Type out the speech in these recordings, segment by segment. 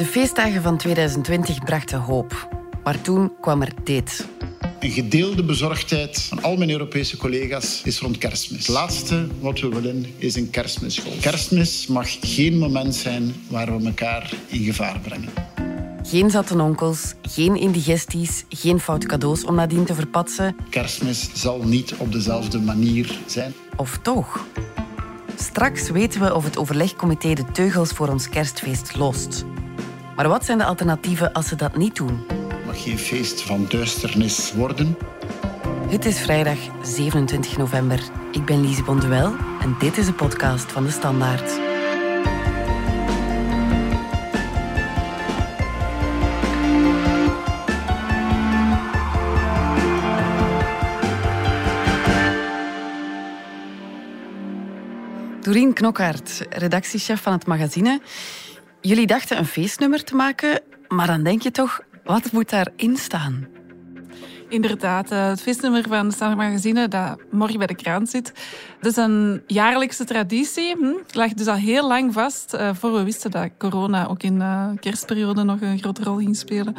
De feestdagen van 2020 brachten hoop. Maar toen kwam er dit. Een gedeelde bezorgdheid van al mijn Europese collega's is rond kerstmis. Het laatste wat we willen is een kerstmisschool. Kerstmis mag geen moment zijn waar we elkaar in gevaar brengen. Geen zatte onkels, geen indigesties, geen foute cadeaus om nadien te verpatsen. Kerstmis zal niet op dezelfde manier zijn. Of toch? Straks weten we of het overlegcomité de teugels voor ons kerstfeest lost. Maar wat zijn de alternatieven als ze dat niet doen? Het mag geen feest van duisternis worden. Het is vrijdag 27 november. Ik ben Lise Bonduel en dit is de podcast van De Standaard. Doreen Knokkaert, redactiechef van het magazine. Jullie dachten een feestnummer te maken, maar dan denk je toch, wat moet daarin staan? Inderdaad, eh, het feestnummer van Standaard Magazine dat morgen bij de kraan zit. Dat is een jaarlijkse traditie. Hm? Het lag dus al heel lang vast, uh, voor we wisten dat corona ook in de uh, kerstperiode nog een grote rol ging spelen.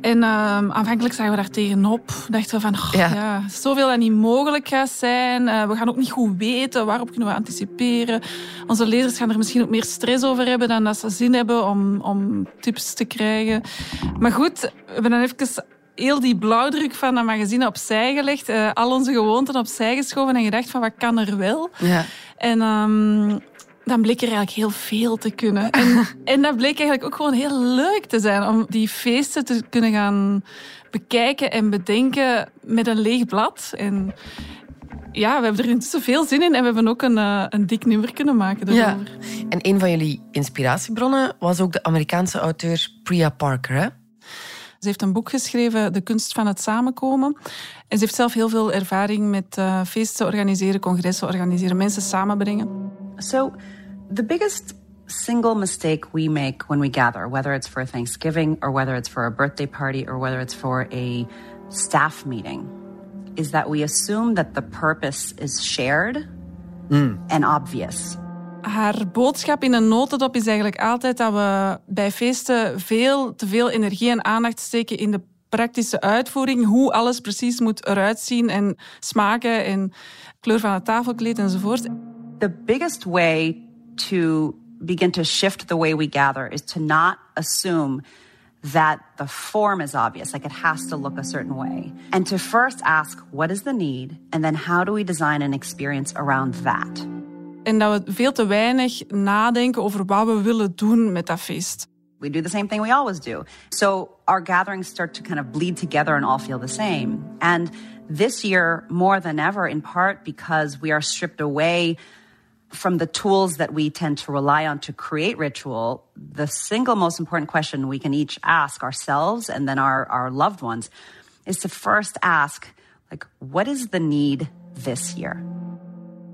En uh, aanvankelijk zagen we daar tegenop. Dachten we van, oh, ja. ja. zoveel dat niet mogelijk gaat zijn. Uh, we gaan ook niet goed weten waarop kunnen we anticiperen. Onze lezers gaan er misschien ook meer stress over hebben dan dat ze zin hebben om, om tips te krijgen. Maar goed, we hebben dan even heel die blauwdruk van dat magazine opzij gelegd. Uh, al onze gewoonten opzij geschoven en gedacht van, wat kan er wel? Ja. En um, dan bleek er eigenlijk heel veel te kunnen. En, en dat bleek eigenlijk ook gewoon heel leuk te zijn om die feesten te kunnen gaan bekijken en bedenken met een leeg blad. En ja, we hebben er intussen veel zin in en we hebben ook een, uh, een dik nummer kunnen maken daarover. Ja. En een van jullie inspiratiebronnen was ook de Amerikaanse auteur Priya Parker, hè? Ze heeft een boek geschreven, De kunst van het samenkomen. En ze heeft zelf heel veel ervaring met uh, feesten organiseren, congressen organiseren, mensen samenbrengen. So, the biggest single mistake we make when we gather, whether it's for Thanksgiving or whether it's for a birthday party or whether it's for a staff meeting, is that we assume that the purpose is shared mm. and obvious. Haar boodschap in een notendop is eigenlijk altijd dat we bij feesten veel te veel energie en aandacht steken in de praktische uitvoering, hoe alles precies moet eruit zien en smaken en kleur van het tafelkleed enzovoort. The biggest way to begin to shift the way we gather is to not assume that the form is obvious, like it has to look a certain way. And to first ask, what is the need? And then how do we design an experience around that? En dat we veel te weinig nadenken over wat we willen doen met dat feest. We do the same thing we always do. So our gatherings start to kind of bleed together and all feel the same. And this year, more than ever, in part because we are stripped away from the tools that we tend to rely on to create ritual, the single most important question we can each ask ourselves and then our, our loved ones is to first ask, like, what is the need this year?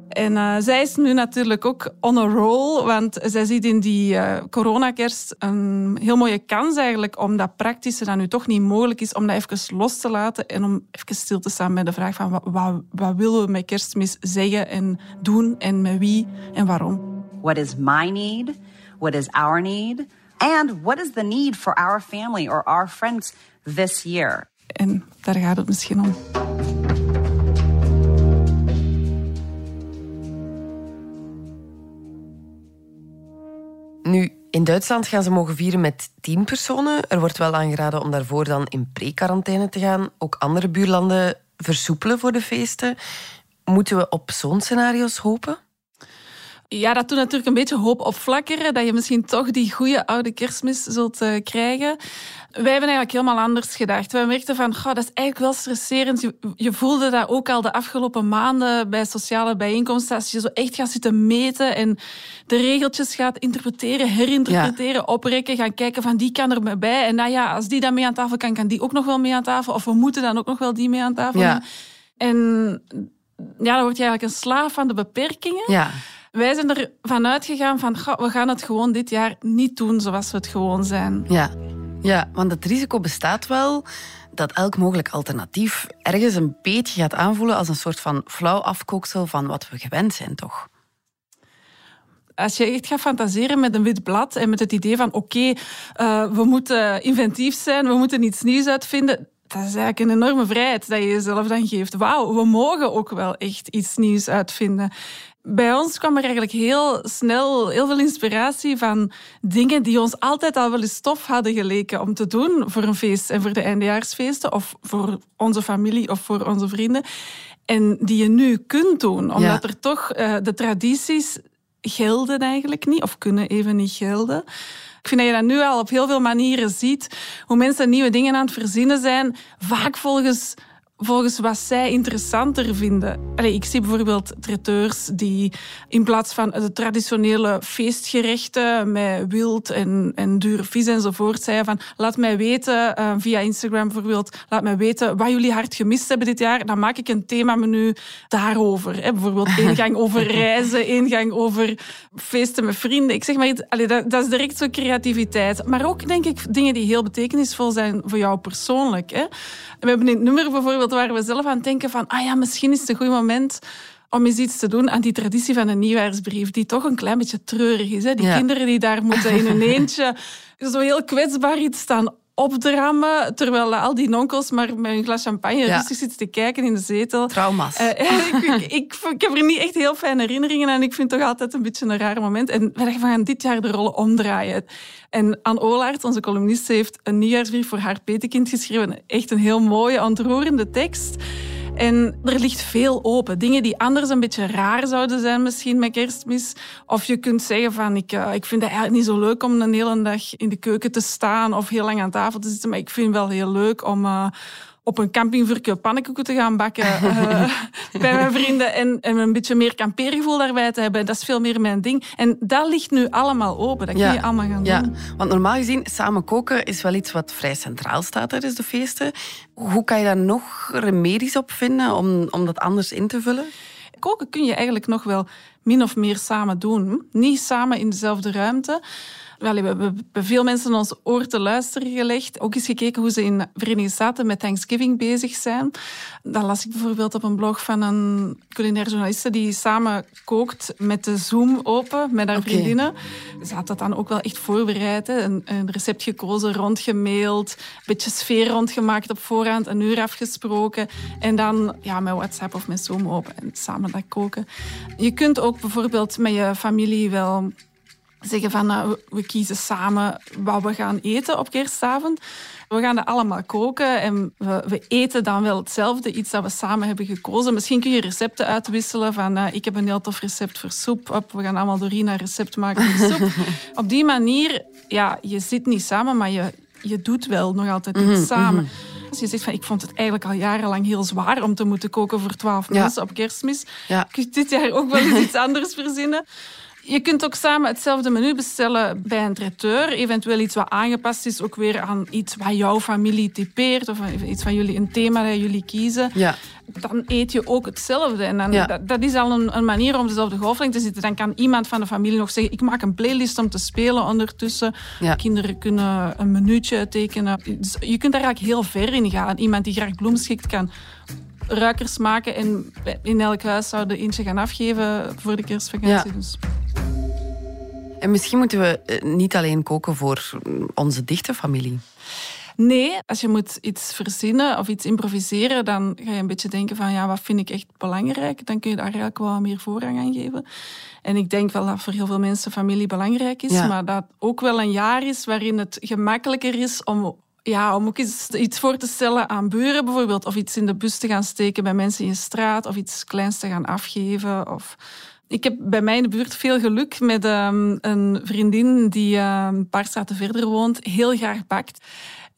En uh, zij is nu natuurlijk ook on a roll, want zij ziet in die uh, coronakerst een heel mooie kans eigenlijk om dat praktische dat nu toch niet mogelijk is, om dat even los te laten en om even stil te staan bij de vraag van wat, wat, wat willen we met kerstmis zeggen en doen en met wie en waarom. What is my need? What is our need? And what is the need for our family or our friends this year? En daar gaat het misschien om. In Duitsland gaan ze mogen vieren met tien personen. Er wordt wel aangeraden om daarvoor dan in pre-quarantaine te gaan. Ook andere buurlanden versoepelen voor de feesten. Moeten we op zo'n scenario's hopen? Ja, dat doet natuurlijk een beetje hoop opflakkeren. Dat je misschien toch die goede oude kerstmis zult uh, krijgen. Wij hebben eigenlijk helemaal anders gedacht. We merkten van, goh, dat is eigenlijk wel stresserend. Je, je, voelde dat ook al de afgelopen maanden bij sociale bijeenkomsten. Als je zo echt gaat zitten meten en de regeltjes gaat interpreteren, herinterpreteren, ja. oprekken. Gaan kijken van, die kan er bij. En nou ja, als die dan mee aan tafel kan, kan die ook nog wel mee aan tafel. Of we moeten dan ook nog wel die mee aan tafel. Ja. En ja, dan word je eigenlijk een slaaf van de beperkingen. Ja. Wij zijn ervan uitgegaan van, we gaan het gewoon dit jaar niet doen zoals we het gewoon zijn. Ja. ja, want het risico bestaat wel dat elk mogelijk alternatief ergens een beetje gaat aanvoelen als een soort van flauw afkooksel van wat we gewend zijn, toch? Als je echt gaat fantaseren met een wit blad en met het idee van oké, eh, we moeten inventief zijn, we moeten iets nieuws uitvinden, dat is eigenlijk een enorme vrijheid dat je jezelf dan geeft. Wauw, we mogen ook wel echt iets nieuws uitvinden. Bij ons kwam er eigenlijk heel snel heel veel inspiratie van dingen die ons altijd al wel eens tof hadden geleken om te doen voor een feest en voor de eindejaarsfeesten of voor onze familie of voor onze vrienden. En die je nu kunt doen, omdat er toch uh, de tradities gelden eigenlijk niet of kunnen even niet gelden. Ik vind dat je dat nu al op heel veel manieren ziet, hoe mensen nieuwe dingen aan het verzinnen zijn, vaak volgens volgens wat zij interessanter vinden. Allee, ik zie bijvoorbeeld traiteurs die in plaats van de traditionele feestgerechten met wild en, en dure vis enzovoort, zeiden van laat mij weten uh, via Instagram bijvoorbeeld, laat mij weten wat jullie hard gemist hebben dit jaar. Dan maak ik een themamenu daarover. Hè. Bijvoorbeeld één gang over reizen, één gang over feesten met vrienden. Ik zeg maar, allee, dat, dat is direct zo creativiteit. Maar ook denk ik dingen die heel betekenisvol zijn voor jou persoonlijk. Hè. We hebben in het nummer bijvoorbeeld waar we zelf aan het denken van, ah ja, misschien is het een goed moment om eens iets te doen aan die traditie van een nieuwjaarsbrief, die toch een klein beetje treurig is. Hè? Die kinderen die daar moeten in hun eentje zo heel kwetsbaar iets staan opdrammen, terwijl al die nonkels maar met een glas champagne ja. rustig zitten te kijken in de zetel. Trauma's. Uh, ik, ik, ik, heb er niet echt heel fijne herinneringen aan. Ik vind het toch altijd een beetje een raar moment. En we gaan dit jaar de rollen omdraaien. En Anne Olaert, onze columniste, heeft een nieuwjaarsbrief voor haar petekind geschreven. Echt een heel mooie, ontroerende tekst. En er ligt veel open. Dingen die anders een beetje raar zouden zijn misschien met kerstmis. Of je kunt zeggen van, ik, uh, ik vind het eigenlijk niet zo leuk om een hele dag in de keuken te staan of heel lang aan tafel te zitten. Maar ik vind het wel heel leuk om... Uh, op een campingvuurtje pannenkoeken te gaan bakken uh, bij mijn vrienden en, en, een beetje meer kampeergevoel daarbij te hebben. Dat is veel meer mijn ding. En dat ligt nu allemaal open. Dat kun je allemaal gaan ja. doen. Want normaal gezien, samen koken is wel iets wat vrij centraal staat tijdens de feesten. Hoe kan je daar nog remedies op vinden om, om dat anders in te vullen? Koken kun je eigenlijk nog wel min of meer samen doen. Niet samen in dezelfde ruimte. Wel, we hebben veel mensen ons oor te luisteren gelegd. Ook eens gekeken hoe ze in Verenigde Staten met Thanksgiving bezig zijn. Dan las ik bijvoorbeeld op een blog van een culinair journaliste die samen kookt met de Zoom open met haar vriendinnen. Ze had dat dan ook wel echt voorbereid. Een, een, recept gekozen, rondgemaild, een beetje sfeer rondgemaakt op voorhand, een uur afgesproken. En dan ja, met WhatsApp of met Zoom open en samen dat koken. Je kunt ook bijvoorbeeld met je familie wel zeggen van nou, we kiezen samen wat we gaan eten op kerstavond. We gaan dat allemaal koken en we, we, eten dan wel hetzelfde, iets dat we samen hebben gekozen. Misschien kun je recepten uitwisselen van uh, ik heb een heel tof recept voor soep. Op, we gaan allemaal Dorina een recept maken voor soep. op die manier, ja, je zit niet samen, maar je, je doet wel nog altijd iets mhm, samen. Mhm. Als je zegt van ik vond het eigenlijk al jarenlang heel zwaar om te moeten koken voor twaalf mensen op kerstmis. Ja. Kun je dit jaar ook wel eens iets anders verzinnen? Je kunt ook samen hetzelfde menu bestellen bij een traiteur. Eventueel iets wat aangepast is, ook weer aan iets wat jouw familie typeert. Of iets van jullie, een thema dat jullie kiezen. Ja. Dan eet je ook hetzelfde. En dan, dat, dat, is al een, een, manier om dezelfde golflengte te zitten. Dan kan iemand van de familie nog zeggen, ik maak een playlist om te spelen ondertussen. Kinderen kunnen een minuutje tekenen. Dus je kunt daar eigenlijk heel ver in gaan. Iemand die graag bloemschikt kan ruikers maken en in elk huis zouden eentje gaan afgeven voor de kerstvakantie. Ja. Dus. En misschien moeten we eh, niet alleen koken voor onze dichte familie. Nee, als je moet iets verzinnen of iets improviseren, dan ga je een beetje denken van ja, wat vind ik echt belangrijk? Dan kun je daar eigenlijk wel meer voorrang aan geven. En ik denk wel dat voor heel veel mensen familie belangrijk is, maar dat ook wel een jaar is waarin het gemakkelijker is om ja, om ook iets, iets voor te stellen aan buren bijvoorbeeld. Of iets in de bus te gaan steken bij mensen in je straat. Of iets kleins te gaan afgeven. Of... Ik heb bij mij in de buurt veel geluk met um, een vriendin die um, een paar straten verder woont. Heel graag bakt.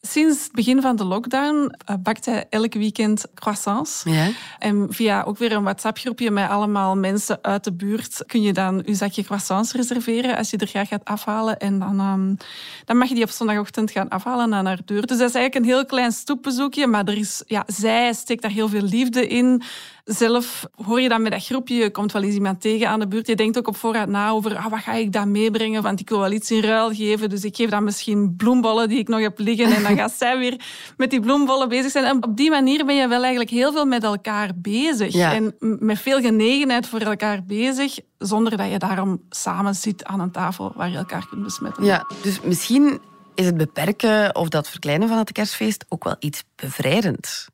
Sinds het begin van de lockdown uh, bakt hij elk weekend croissants. Ja. En via ook weer een WhatsApp-groepje met allemaal mensen uit de buurt kun je dan je zakje croissants reserveren als je er graag gaat afhalen. En dan, um, dan mag je die op zondagochtend gaan afhalen aan haar deur. Dus dat is eigenlijk een heel klein stoepbezoekje, maar er is, ja, zij steekt daar heel veel liefde in. Zelf hoor je dan met dat groepje, je komt wel eens iemand tegen aan de buurt. Je denkt ook op voorraad na over ah, wat ga ik dan meebrengen, want ik wil wel iets in ruil geven. Dus ik geef dan misschien bloembollen die ik nog heb liggen en dan gaat zij weer met die bloembollen bezig zijn. En op die manier ben je wel eigenlijk heel veel met elkaar bezig. En met veel genegenheid voor elkaar bezig, zonder dat je daarom samen zit aan een tafel waar je elkaar kunt besmetten. Ja, dus misschien is het beperken of dat verkleinen van het kerstfeest ook wel iets bevrijdends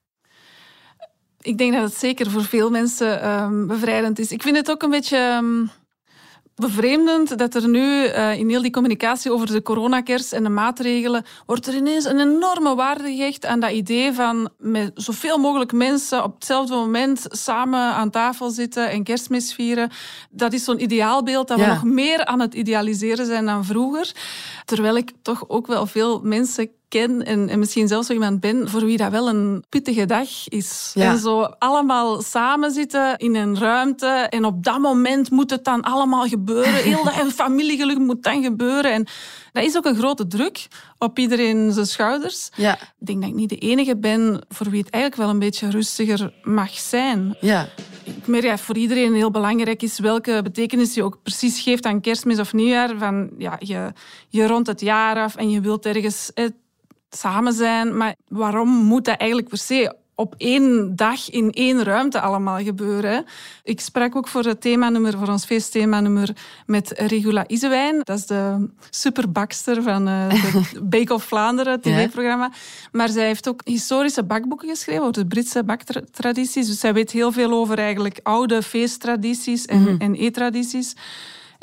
ik denk dat het zeker voor veel mensen um, bevrijdend is. Ik vind het ook een beetje um, bevreemdend dat er nu uh, in heel die communicatie over de coronakers en de maatregelen wordt er ineens een enorme waarde gehecht aan dat idee van met zoveel mogelijk mensen op hetzelfde moment samen aan tafel zitten en kerstmis vieren. Dat is zo'n ideaalbeeld dat we nog meer aan het idealiseren zijn dan vroeger. Terwijl ik toch ook wel veel mensen ken en, en, misschien zelfs zo iemand ben voor wie dat wel een pittige dag is. En zo allemaal samen zitten in een ruimte en op dat moment moet het dan allemaal gebeuren. Heel dat familiegeluk moet dan gebeuren. En dat is ook een grote druk op iedereen zijn schouders. Ja. Ik denk dat ik niet de enige ben voor wie het eigenlijk wel een beetje rustiger mag zijn. Ja. Ik merk dat voor iedereen heel belangrijk is welke betekenis je ook precies geeft aan kerstmis of nieuwjaar. Van, ja, je, je rond het jaar af en je wilt ergens samen zijn. Maar waarom moet dat eigenlijk per se op één dag in één ruimte allemaal gebeuren. Ik sprak ook voor het themanummer, voor ons feestthemanummer met Regula Isewijn. Dat is de superbakster van uh, de Bake of Vlaanderen tv-programma. Maar zij heeft ook historische bakboeken geschreven over de Britse baktradities. Dus zij weet heel veel over eigenlijk oude feesttradities en, mm en eettradities.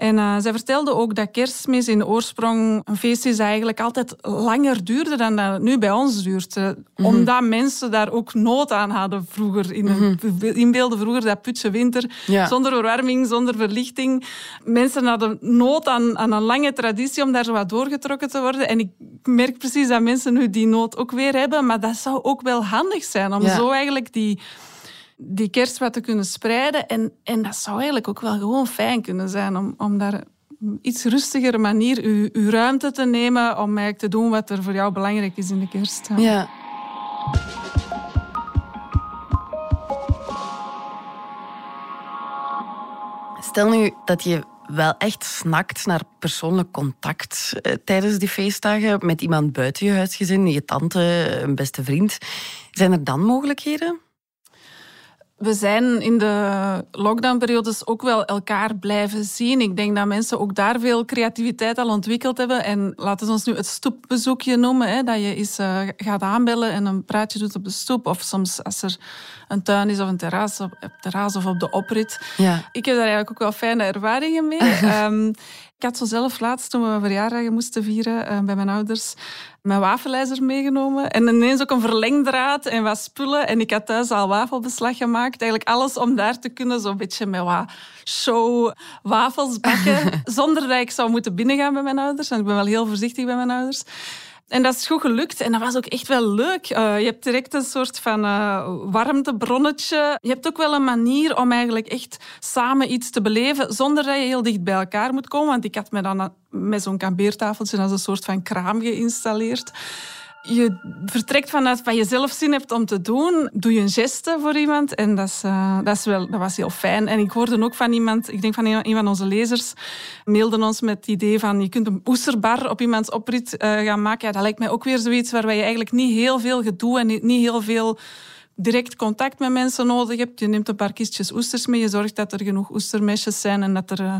En uh, zij vertelde ook dat kerstmis in de oorsprong een feest is eigenlijk altijd langer duurde dan dat het nu bij ons duurt. Mm Omdat mensen daar ook nood aan hadden vroeger. In mm Inbeelden vroeger dat putse winter, zonder verwarming, zonder verlichting. Mensen hadden nood aan, aan een lange traditie om daar zo wat doorgetrokken te worden. En ik merk precies dat mensen nu die nood ook weer hebben. Maar dat zou ook wel handig zijn om zo eigenlijk die die kerst wat te kunnen spreiden. En, en dat zou eigenlijk ook wel gewoon fijn kunnen zijn om, om daar iets rustigere manier uw, uw ruimte te nemen om eigenlijk te doen wat er voor jou belangrijk is in de kerst. Ja. Stel nu dat je wel echt snakt naar persoonlijk contact eh, tijdens die feestdagen met iemand buiten je huisgezin, je tante, een beste vriend. Zijn er dan mogelijkheden? We zijn in de lockdownperiodes ook wel elkaar blijven zien. Ik denk dat mensen ook daar veel creativiteit al ontwikkeld hebben. En laten we ons nu het stoepbezoekje noemen. Hè, dat je eens uh, gaat aanbellen en een praatje doet op de stoep. Of soms als er een tuin is of een terras, op, terras of op de oprit. Ja. Ik heb daar eigenlijk ook wel fijne ervaringen mee. um, ik had zo zelf laatst, toen we een verjaardag moesten vieren uh, bij mijn ouders, mijn wafelijzer meegenomen. En ineens ook een verlengdraad en wat spullen. En ik had thuis al wafelbeslag gemaakt. Eigenlijk alles om daar te kunnen zo'n beetje met wat show wafels bakken. zonder dat ik zou moeten binnengaan bij mijn ouders. En ik ben wel heel voorzichtig bij mijn ouders. En dat is goed gelukt. En dat was ook echt wel leuk. Uh, je hebt direct een soort van uh, warmtebronnetje. Je hebt ook wel een manier om eigenlijk echt samen iets te beleven zonder dat je heel dicht bij elkaar moet komen. Want ik had me dan met zo'n kampeertafeltje als een soort van kraam geïnstalleerd je vertrekt vanuit wat je zelf zin hebt om te doen. Doe je een geste voor iemand. En dat, is, uh, dat, is wel, dat was heel fijn. En ik hoorde ook van iemand, ik denk van een van onze lezers, mailden ons met het idee van je kunt een oesterbar op iemands oprit uh, gaan maken. Ja, dat lijkt mij ook weer zoiets waar je eigenlijk niet heel veel gedoe en niet heel veel direct contact met mensen nodig hebt. Je neemt een paar kistjes oesters mee. Je zorgt dat er genoeg oestermesjes zijn en dat er uh,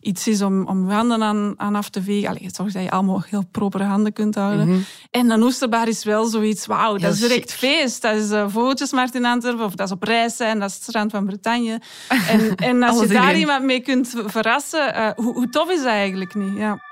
iets is om, om handen aan, aan af te vegen. Allee, je zorgt dat je allemaal heel propere handen kunt houden. Mhm. En een oesterbar is wel zoiets, wauw, dat is direct feest. Dat is uh, Vogeltjesmarkt in Antwerpen of dat is op reis zijn, dat is het strand van Bretagne. En, en als je daar iemand mee kunt verrassen, uh, hoe, hoe tof is dat eigenlijk niet? Ja.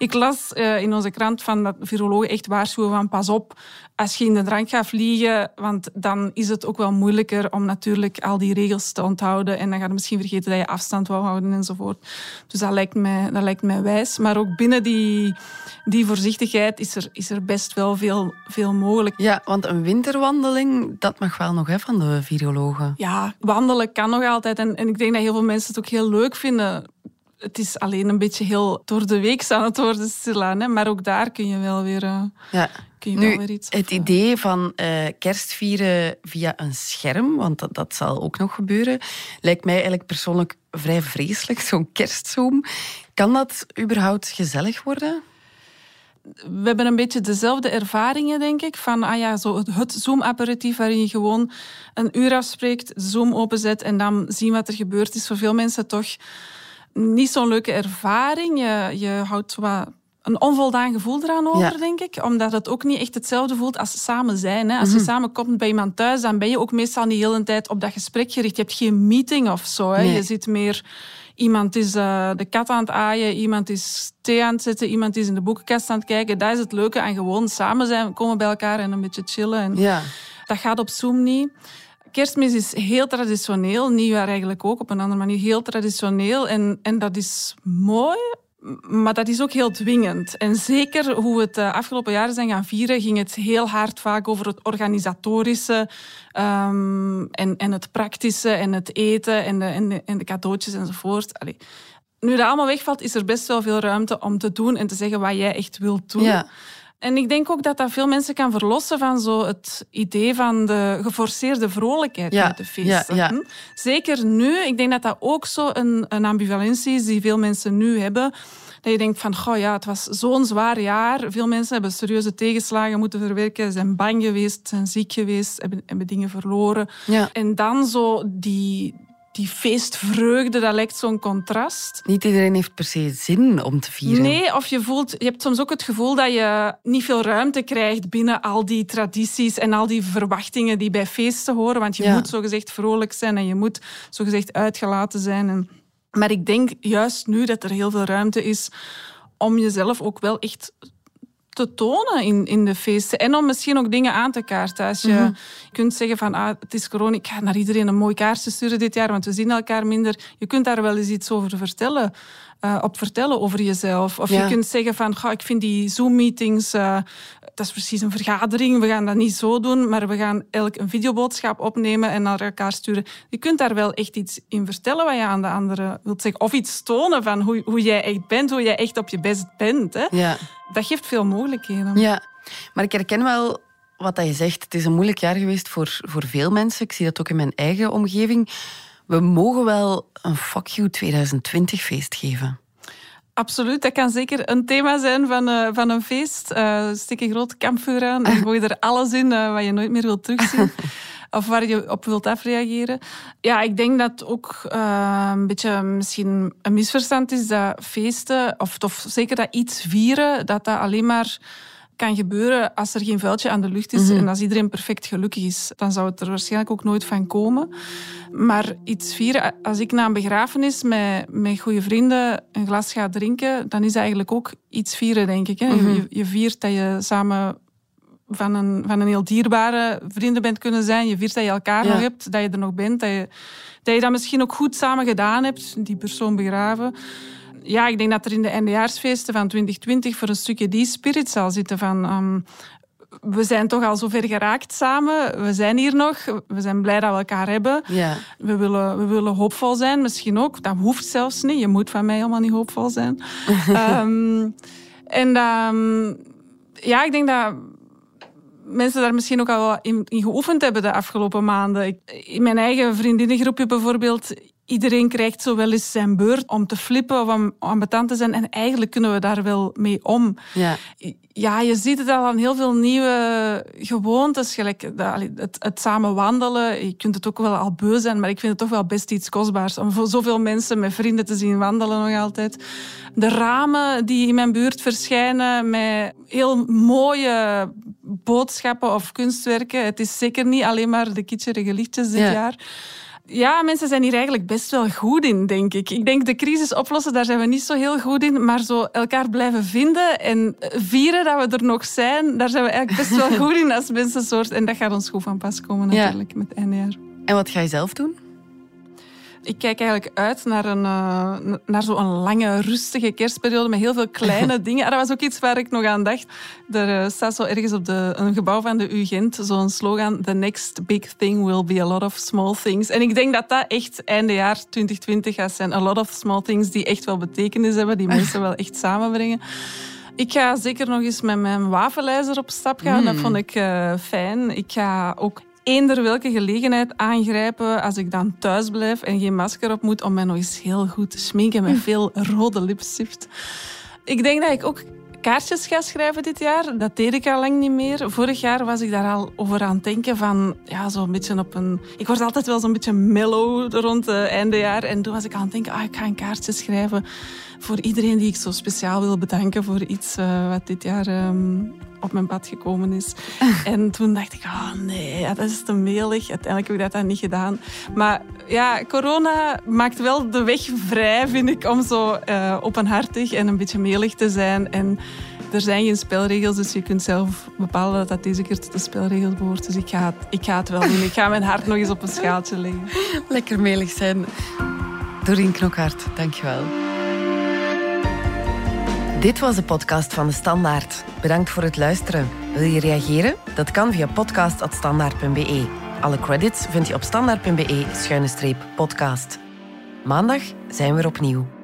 Ik las uh, in onze krant van dat virologen echt waarschuwen van pas op als je in de drank gaat vliegen, want dan is het ook wel moeilijker om natuurlijk al die regels te onthouden en dan ga je misschien vergeten dat je afstand wou houden enzovoort. Dus dat lijkt mij, dat lijkt mij wijs. Maar ook binnen die, die voorzichtigheid is er, is er best wel veel, veel mogelijk. Ja, want een winterwandeling, dat mag wel nog hè, van de virologen. Ja, wandelen kan nog altijd. En, en ik denk dat heel veel mensen het ook heel leuk vinden het is alleen een beetje heel door de week aan het worden stilaan. Hè? Maar ook daar kun je wel weer, uh, ja. kun je nu, wel weer iets... Het idee van uh, kerstvieren via een scherm, want dat, dat zal ook nog gebeuren, lijkt mij eigenlijk persoonlijk vrij vreselijk, zo'n kerstzoom. Kan dat überhaupt gezellig worden? we hebben een beetje dezelfde ervaringen, denk ik. Van ah ja, zo het Zoom-apparatief waarin je gewoon een uur afspreekt, Zoom openzet en dan zien wat er gebeurt, is voor veel mensen toch niet zo'n leuke ervaring. Je, je houdt wat een onvoldaan gevoel eraan over, denk ik. Omdat het ook niet echt hetzelfde voelt als samen zijn. Hè. Als je mhm. samen komt bij iemand thuis, dan ben je ook meestal niet de hele tijd op dat gesprek gericht. Je hebt geen meeting of zo. Hè. Je zit meer... Iemand is uh, de kat aan het aaien, iemand is thee aan het zetten, iemand is in de boekenkast aan het kijken. Dat is het leuke aan gewoon samen zijn, komen bij elkaar en een beetje chillen. En ja. Dat gaat op Zoom niet. Kerstmis is heel traditioneel, nieuwjaar eigenlijk ook op een andere manier heel traditioneel. En, en dat is mooi, maar dat is ook heel dwingend. En zeker hoe we het de afgelopen jaren zijn gaan vieren, ging het heel hard vaak over het organisatorische um, en, en het praktische en het eten en de, en de, en de cadeautjes enzovoort. Nu dat allemaal wegvalt, is er best wel veel ruimte om te doen en te zeggen wat jij echt wilt doen. Ja. En ik denk ook dat dat veel mensen kan verlossen van zo het idee van de geforceerde vrolijkheid met de feesten. Ja, ja. Hm? Zeker nu. Ik denk dat dat ook zo een, een ambivalentie is die veel mensen nu hebben. Dat je denkt van, goh ja, het was zo'n zwaar jaar. Veel mensen hebben serieuze tegenslagen moeten verwerken, zijn bang geweest, zijn ziek geweest, hebben, hebben dingen verloren. En dan zo die, die feestvreugde, dat lijkt zo'n contrast. Niet iedereen heeft per se zin om te vieren. Nee, of je voelt, je hebt soms ook het gevoel dat je niet veel ruimte krijgt binnen al die tradities en al die verwachtingen die bij feesten horen. Want je ja. moet zogezegd vrolijk zijn en je moet zogezegd uitgelaten zijn. En... Maar ik denk juist nu dat er heel veel ruimte is om jezelf ook wel echt te tonen in, in de feesten. En om misschien ook dingen aan te kaarten. Als je mhm. kunt zeggen van ah, het is corona, ik ga naar iedereen een mooi kaartje sturen dit jaar, want we zien elkaar minder. Je kunt daar wel eens iets over vertellen. Uh, op vertellen over jezelf. Of je kunt zeggen van, ga ik vind die Zoom-meetings uh, dat is precies een vergadering. We gaan dat niet zo doen, maar we gaan elk een videoboodschap opnemen en naar elkaar sturen. Je kunt daar wel echt iets in vertellen wat je aan de andere wilt zeggen. Of iets tonen van hoe, hoe jij echt bent, hoe jij echt op je best bent. Hè? Ja. Dat geeft veel mogelijkheden. Ja, maar ik herken wel wat je zegt. Het is een moeilijk jaar geweest voor, voor veel mensen. Ik zie dat ook in mijn eigen omgeving. We mogen wel een fuck you 2020 feest geven. Absoluut, dat kan zeker een thema zijn van, uh, van een feest. Uh, stik een groot kampvuur aan en gooi er alles in uh, wat je nooit meer wilt terugzien. of waar je op wilt afreageren. Ja, ik denk dat ook een beetje misschien een misverstand is dat feesten, of, of zeker dat iets vieren, dat dat alleen maar kan gebeuren als er geen vuiltje aan de lucht is mhm. en als iedereen perfect gelukkig is. Dan zou het er waarschijnlijk ook nooit van komen. Maar iets vieren, als ik na een begrafenis met, met goede vrienden een glas ga drinken, dan is eigenlijk ook iets vieren, denk ik. Hè? Mhm. je, je viert dat je samen van een, van een heel dierbare vrienden bent kunnen zijn. Je viert dat je elkaar nog hebt, dat je er nog bent. Dat je, dat je dat misschien ook goed samen gedaan hebt, die persoon begraven ja, ik denk dat er in de eindejaarsfeesten van 2020 voor een stukje die spirit zal zitten van... Um, we zijn toch al zover geraakt samen. We zijn hier nog. We zijn blij dat we elkaar hebben. Ja. We, willen, we willen hoopvol zijn, misschien ook. Dat hoeft zelfs niet. Je moet van mij helemaal niet hoopvol zijn. um, en um, ja, ik denk dat mensen daar misschien ook al in, in geoefend hebben de afgelopen maanden. in mijn eigen vriendinnengroepje bijvoorbeeld iedereen krijgt zo wel eens zijn beurt om te flippen of om ambetant te zijn. En eigenlijk kunnen we daar wel mee om. Ja, ja je ziet het al aan heel veel nieuwe gewoontes. Gelijk het, het samen wandelen. Je kunt het ook wel al beu zijn, maar ik vind het toch wel best iets kostbaars. Om voor zoveel mensen met vrienden te zien wandelen nog altijd. De ramen die in mijn buurt verschijnen met heel mooie boodschappen of kunstwerken. Het is zeker niet alleen maar de kitscherige lichtjes dit jaar. Ja, mensen zijn hier eigenlijk best wel goed in, denk ik. Ik denk de crisis oplossen, daar zijn we niet zo heel goed in. Maar zo elkaar blijven vinden en vieren dat we er nog zijn, daar zijn we eigenlijk best wel goed in als mensensoort. En dat gaat ons goed van pas komen natuurlijk met het eindejaar. En wat ga je zelf doen? Ik kijk eigenlijk uit naar, een, uh, naar zo'n lange, rustige kerstperiode met heel veel kleine dingen. Ah, dat was ook iets waar ik nog aan dacht. Er uh, staat zo ergens op de, een gebouw van de UGent zo'n slogan: The next big thing will be a lot of small things. En ik denk dat dat echt einde jaar 2020 gaat zijn. A lot of small things die echt wel betekenis hebben, die mensen wel echt samenbrengen. Ik ga zeker nog eens met mijn wafelijzer op stap gaan. Dat mm. vond ik uh, fijn. Ik ga ook eender welke gelegenheid aangrijpen als ik dan thuis blijf en geen masker op moet om mij nog eens heel goed te schminken met veel rode lipstift. Ik denk dat ik ook kaartjes ga schrijven dit jaar. Dat deed ik al lang niet meer. Vorig jaar was ik daar al over aan het denken van, ja, zo'n beetje op een... Ik word altijd wel zo'n beetje mellow rond het einde jaar. En toen was ik aan het denken, ah, ik ga een kaartje schrijven voor iedereen die ik zo speciaal wil bedanken voor iets uh, wat dit jaar um, op mijn pad gekomen is. en toen dacht ik, oh nee, dat is te melig. Uiteindelijk heb ik dat dan niet gedaan. Maar ja, corona maakt wel de weg vrij, vind ik, om zo uh, openhartig en een beetje melig te zijn. En er zijn geen spelregels, dus je kunt zelf bepalen dat dat deze keer tot de spelregels behoort. Dus ik ga, het, ik ga het wel doen. Ik ga mijn hart nog eens op een schaaltje leggen. Lekker melig zijn. Doreen Knokhart, dankjewel. Dit was de podcast van de Standaard. Bedankt voor het luisteren. Wil je reageren? Dat kan via podcast.standaard.be. Alle credits vind je op standaard.be-podcast. Maandag zijn we er opnieuw.